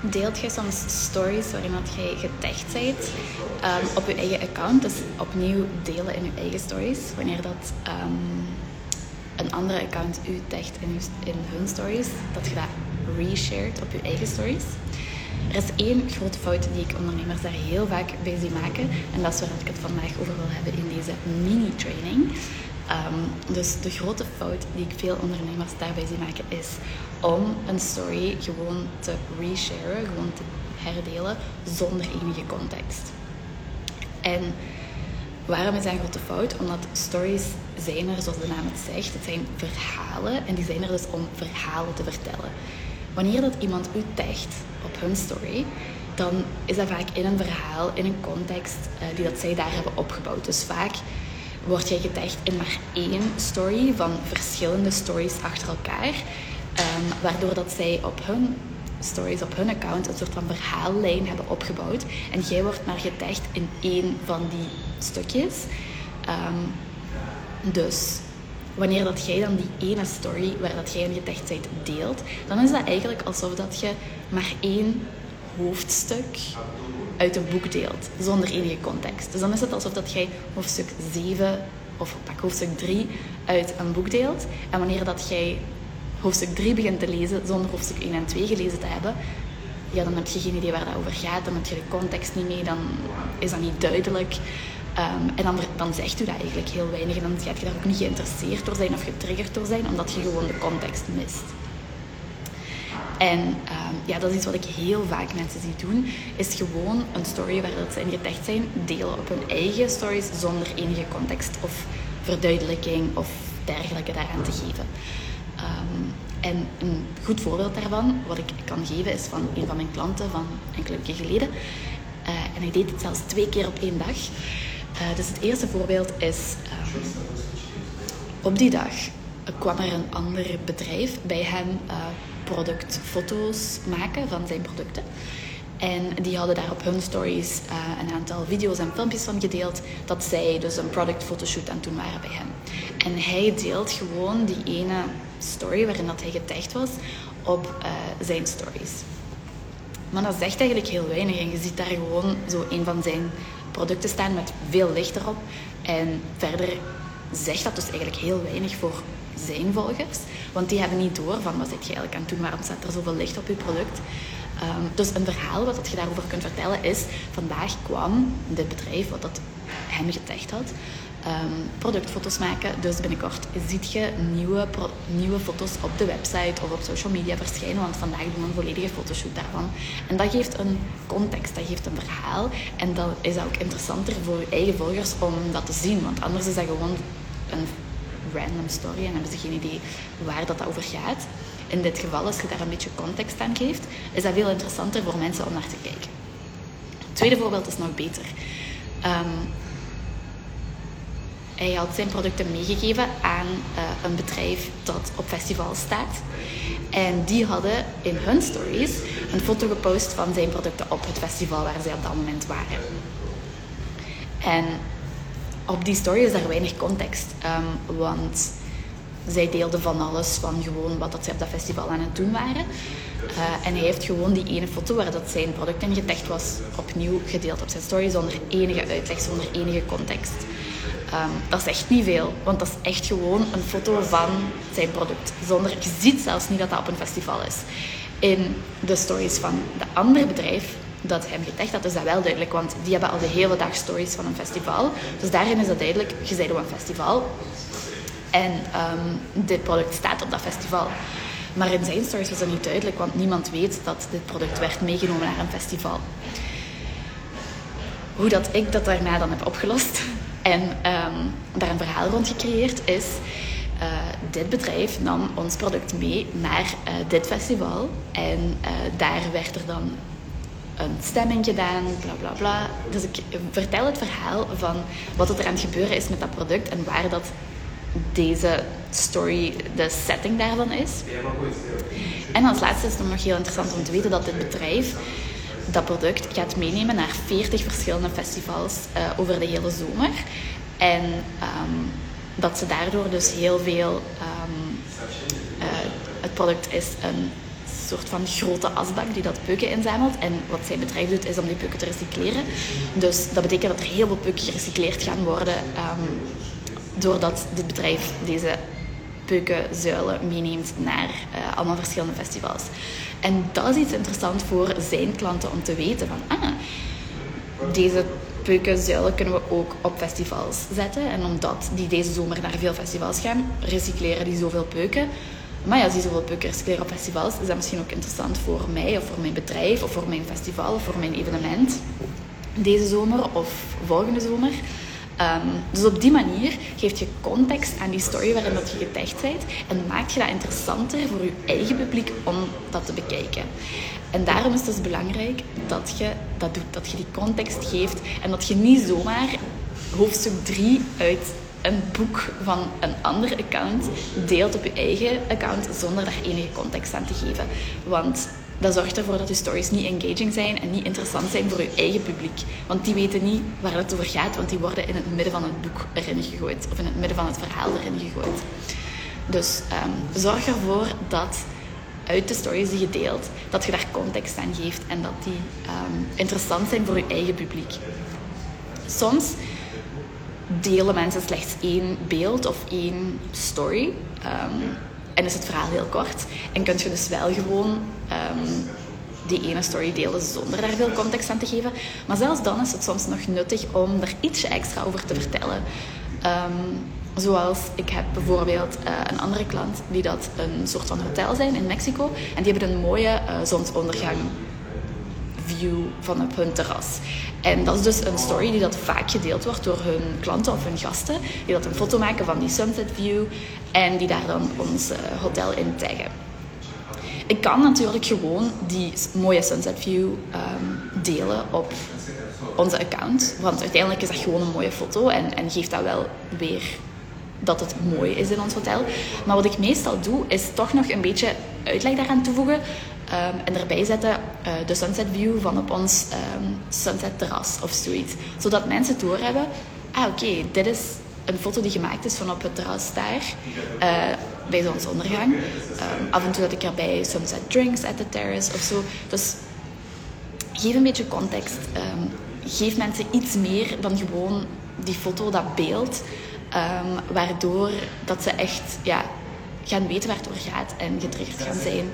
deelt je soms stories waarin dat jij getagd bent ehm, op je eigen account. Dus opnieuw delen in je eigen stories. Wanneer dat ehm, een andere account u tagt in, in hun stories, dat je dat reshared op je eigen stories. Er is één grote fout die ik ondernemers daar heel vaak bij zie maken. En dat is waar ik het vandaag over wil hebben in deze mini-training. Ehm, dus de grote fout die ik veel ondernemers daarbij zie maken is om een story gewoon te resharen, gewoon te herdelen zonder enige context. En waarom is dat een grote fout? Omdat stories zijn er, zoals de naam het zegt, het zijn verhalen en die zijn er dus om verhalen te vertellen. Wanneer dat iemand u tagt op hun story, dan is dat vaak in een verhaal, in een context uh, die dat zij daar hebben opgebouwd. Dus vaak word jij getagd in maar één story van verschillende stories achter elkaar. Um, waardoor dat zij op hun stories, op hun account, een soort van verhaallijn hebben opgebouwd. En jij wordt maar getagd in één van die stukjes. Um, dus wanneer dat jij dan die ene story waar dat jij in getagd bent deelt, dan is dat eigenlijk alsof dat je maar één hoofdstuk uit een boek deelt, zonder enige context. Dus dan is het alsof dat jij hoofdstuk 7 of pak hoofdstuk 3 uit een boek deelt. En wanneer dat jij hoofdstuk 3 begint te lezen zonder hoofdstuk 1 en 2 gelezen te hebben, ja, dan heb je geen idee waar dat over gaat, dan heb je de context niet mee, dan is dat niet duidelijk. Um, en dan, dan zegt u dat eigenlijk heel weinig en dan gaat je daar ook niet geïnteresseerd door zijn of getriggerd door zijn, omdat je gewoon de context mist. En ja, dat is iets wat ik heel vaak mensen zie doen, is gewoon een story waar dat ze in getagd zijn, delen op hun eigen stories zonder enige context of verduidelijking of dergelijke daaraan te geven. Um, en een goed voorbeeld daarvan, wat ik kan geven, is van een van mijn klanten van enkele geleden. Uh, en hij deed het zelfs twee keer op één dag. Uh, dus het eerste voorbeeld is, um, op die dag kwam er een ander bedrijf bij hem uh, productfoto's maken van zijn producten. En die hadden daar op hun stories uh, een aantal video's en filmpjes van gedeeld dat zij dus een product fotoshoot aan het doen waren bij hem. En hij deelt gewoon die ene story waarin dat hij getagd was op uh, zijn stories. Maar dat zegt eigenlijk heel weinig en je ziet daar gewoon zo een van zijn producten staan met veel licht erop. En verder zegt dat dus eigenlijk heel weinig voor zijn volgers. Want die hebben niet door van wat zit je eigenlijk aan het doen, waarom staat er zoveel licht op je product. Um, dus een verhaal wat je daarover kunt vertellen is, vandaag kwam dit bedrijf wat dat hem getagd had, um, productfoto's maken. Dus binnenkort ziet je nieuwe, nieuwe foto's op de website of op social media verschijnen, want vandaag doen we een volledige fotoshoot daarvan. En dat geeft een context, dat geeft een verhaal. En dan is dat ook interessanter voor je eigen volgers om dat te zien, want anders is dat gewoon een random story en hebben ze geen idee waar dat over gaat. In dit geval, als je daar een beetje context aan geeft, is dat veel interessanter voor mensen om naar te kijken. Het tweede voorbeeld is nog beter. Um, hij had zijn producten meegegeven aan uh, een bedrijf dat op festival staat. En die hadden in hun stories een foto gepost van zijn producten op het festival waar zij op dat moment waren. En op die story is daar weinig context. Um, want zij deelden van alles, van gewoon wat dat zij op dat festival aan het doen waren. Uh, en hij heeft gewoon die ene foto waar dat zijn product in getagd was, opnieuw gedeeld op zijn story zonder enige uitleg, zonder enige context. Um, dat is echt niet veel, want dat is echt gewoon een foto van zijn product. Zonder, je ziet zelfs niet dat dat op een festival is. In de stories van de andere bedrijf dat hem getagd had, is dat wel duidelijk, want die hebben al de hele dag stories van een festival. Dus daarin is dat duidelijk, je bent op een festival en um, dit product staat op dat festival. Maar in zijn stories was dat niet duidelijk, want niemand weet dat dit product werd meegenomen naar een festival. Hoe dat ik dat daarna dan heb opgelost en um, daar een verhaal rond gecreëerd is... Uh, dit bedrijf nam ons product mee naar uh, dit festival. En uh, daar werd er dan een stemming gedaan, bla bla bla. Dus ik vertel het verhaal van wat er aan het gebeuren is met dat product en waar dat deze story, de setting daarvan is. En als laatste is het nog heel interessant om te weten dat dit bedrijf dat product gaat meenemen naar 40 verschillende festivals uh, over de hele zomer. En um, dat ze daardoor dus heel veel. Um, uh, het product is een soort van grote asbak die dat peuken inzamelt. En wat zijn bedrijf doet, is om die peuken te recycleren. Dus dat betekent dat er heel veel peuken gerecycleerd gaan worden, um, doordat dit bedrijf deze peukenzuilen meeneemt naar uh, allemaal verschillende festivals. En dat is iets interessants voor zijn klanten om te weten van, ah, deze peukenzuilen kunnen we ook op festivals zetten. En omdat die deze zomer naar veel festivals gaan, recycleren die zoveel peuken. Maar ja, die zoveel peuken recycleren op festivals, is dat misschien ook interessant voor mij of voor mijn bedrijf of voor mijn festival of voor mijn evenement. Deze zomer of volgende zomer. Um, dus op die manier geeft je context aan die story waarin dat je getagd bent en maakt je dat interessanter voor je eigen publiek om dat te bekijken. En daarom is het dus belangrijk dat je dat doet, dat je die context geeft en dat je niet zomaar hoofdstuk 3 uit een boek van een ander account deelt op je eigen account zonder daar enige context aan te geven. Want dat zorgt ervoor dat je stories niet engaging zijn en niet interessant zijn voor je eigen publiek. Want die weten niet waar het over gaat, want die worden in het midden van het boek erin gegooid. Of in het midden van het verhaal erin gegooid. Dus um, zorg ervoor dat uit de stories die je deelt, dat je daar context aan geeft en dat die um, interessant zijn voor je eigen publiek. Soms delen mensen slechts één beeld of één story. Um, en is het verhaal heel kort. En kun je dus wel gewoon um, die ene story delen zonder daar veel context aan te geven. Maar zelfs dan is het soms nog nuttig om er ietsje extra over te vertellen. Um, zoals ik heb bijvoorbeeld uh, een andere klant die dat een soort van hotel zijn in Mexico. En die hebben een mooie uh, zonsondergang view van op hun terras. En dat is dus een story die dat vaak gedeeld wordt door hun klanten of hun gasten. Die dat een foto maken van die sunset view en die daar dan ons uh, hotel in taggen. Ik kan natuurlijk gewoon die mooie sunset view um, delen op onze account. Want uiteindelijk is dat gewoon een mooie foto en, en geeft dat wel weer dat het mooi is in ons hotel. Maar wat ik meestal doe, is toch nog een beetje uitleg daaraan toevoegen. Um, en erbij zetten uh, de sunset view van op ons um, sunset terras of zoiets. Zodat mensen doorhebben, ah oké, dit is een foto die gemaakt is van op het terras daar, uh, bij zonsondergang. Um, af en toe dat ik erbij sunset drinks at the terrace of zo. Dus geef een beetje context. geef mensen iets meer dan gewoon die foto, dat beeld. waardoor dat ze echt ja, gaan weten waar het over gaat en getriggerd gaan zijn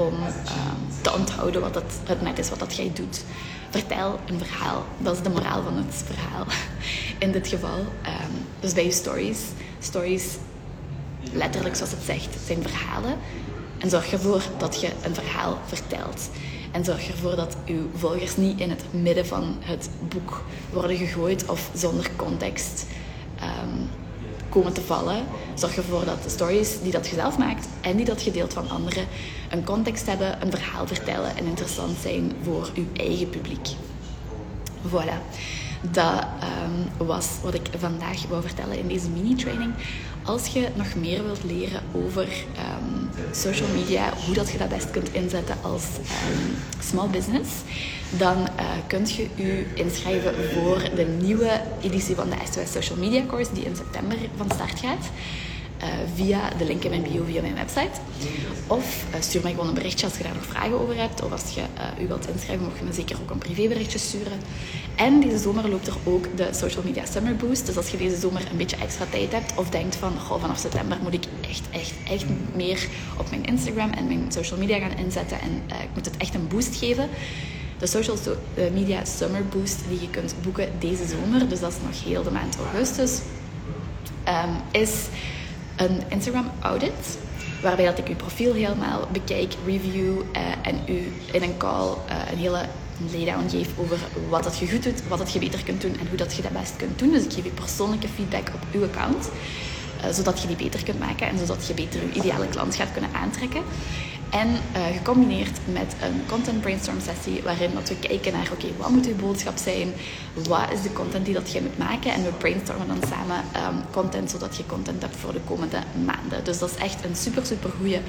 om um, te onthouden wat het, het net is wat dat jij doet. Vertel een verhaal. Dat is de moraal van het verhaal. In dit geval. Um, dus bij je stories. Stories, letterlijk zoals het zegt, zijn verhalen. En zorg ervoor dat je een verhaal vertelt. En zorg ervoor dat uw volgers niet in het midden van het boek worden gegooid of zonder context. Um, komen te vallen. Zorg ervoor dat de stories die dat je zelf maakt en die dat je deelt van anderen een context hebben, een verhaal vertellen en interessant zijn voor uw eigen publiek. Voilà. Dat um, was wat ik vandaag wou vertellen in deze mini-training. Als je nog meer wilt leren over um, social media, hoe dat je dat best kunt inzetten als um, small business, dan uh, kunt je u inschrijven voor de nieuwe editie van de SOS Social Media Course, die in september van start gaat. Uh, via de link in mijn bio, via mijn website. Of uh, stuur mij gewoon een berichtje als je daar nog vragen over hebt. Of als je uh, u wilt inschrijven, mag je me zeker ook een privéberichtje sturen. En deze zomer loopt er ook de Social Media Summer Boost. Dus als je deze zomer een beetje extra tijd hebt of denkt van vanaf september moet ik echt, echt, echt meer op mijn Instagram en mijn social media gaan inzetten en ik moet het echt een boost geven de Social Media Summer Boost die je kunt boeken deze zomer, dus dat is nog heel de maand augustus, um, is een Instagram audit. Waarbij dat ik uw profiel helemaal bekijk, review uh, en u in een call uh, een hele laydown geef over wat dat je goed doet, wat dat je beter kunt doen en hoe dat je dat best kunt doen. Dus ik geef je persoonlijke feedback op uw account. Uh, zodat je die beter kunt maken en zodat je beter je ideale klant gaat kunnen aantrekken. En uh, gecombineerd met een content brainstorm sessie waarin dat we kijken naar oké, wat moet uw boodschap zijn? Wat is de content die dat je moet maken? En we brainstormen dan samen um, content zodat je content hebt voor de komende maanden. Dus dat is echt een super super goede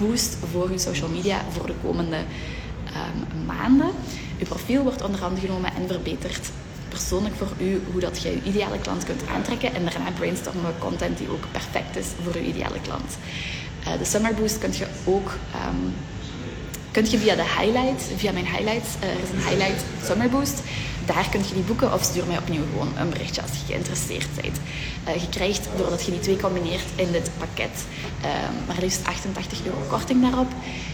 boost voor je social media voor de komende um, maanden. Uw profiel wordt onder handen genomen en verbeterd persoonlijk voor u hoe dat je je ideale klant kunt aantrekken. En daarna brainstormen we content die ook perfect is voor uw ideale klant. Uh, de Summer Boost kun je ook um, kun je via de highlights, via mijn highlights, er is een highlight summer boost. Daar kun je die boeken of stuur mij opnieuw gewoon een berichtje als je geïnteresseerd bent. je krijgt, doordat je die twee combineert in dit pakket, maar liefst 88 euro korting daarop.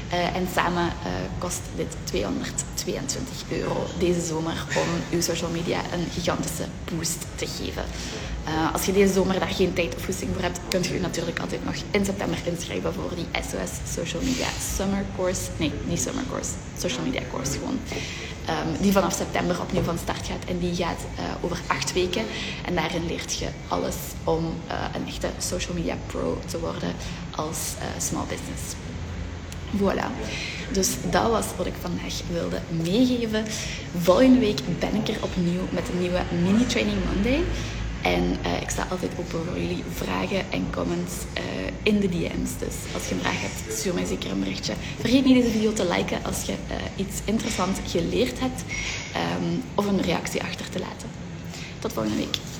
en samen kost dit 222 euro deze zomer om uw social media een gigantische boost te geven. Uh, als je deze zomer daar geen tijd of goesting voor hebt, kunt je je natuurlijk altijd nog in september inschrijven voor die SOS Social Media Summer Course. Nee, niet Summer Course, Social Media Course gewoon. Um, die vanaf september opnieuw van start gaat. En die gaat uh, over acht weken. En daarin leert je alles om uh, een echte social media pro te worden als small business. Voilà. Dus dat was wat ik vandaag wilde meegeven. Volgende week ben ik er opnieuw met een nieuwe Mini Training Monday. En uh, ik sta altijd open voor jullie vragen en comments uh, in de DM's. Dus als je een vraag hebt, stuur mij zeker een berichtje. Vergeet niet deze video te liken als je uh, iets interessants geleerd hebt. Um, of een reactie achter te laten. Tot volgende week.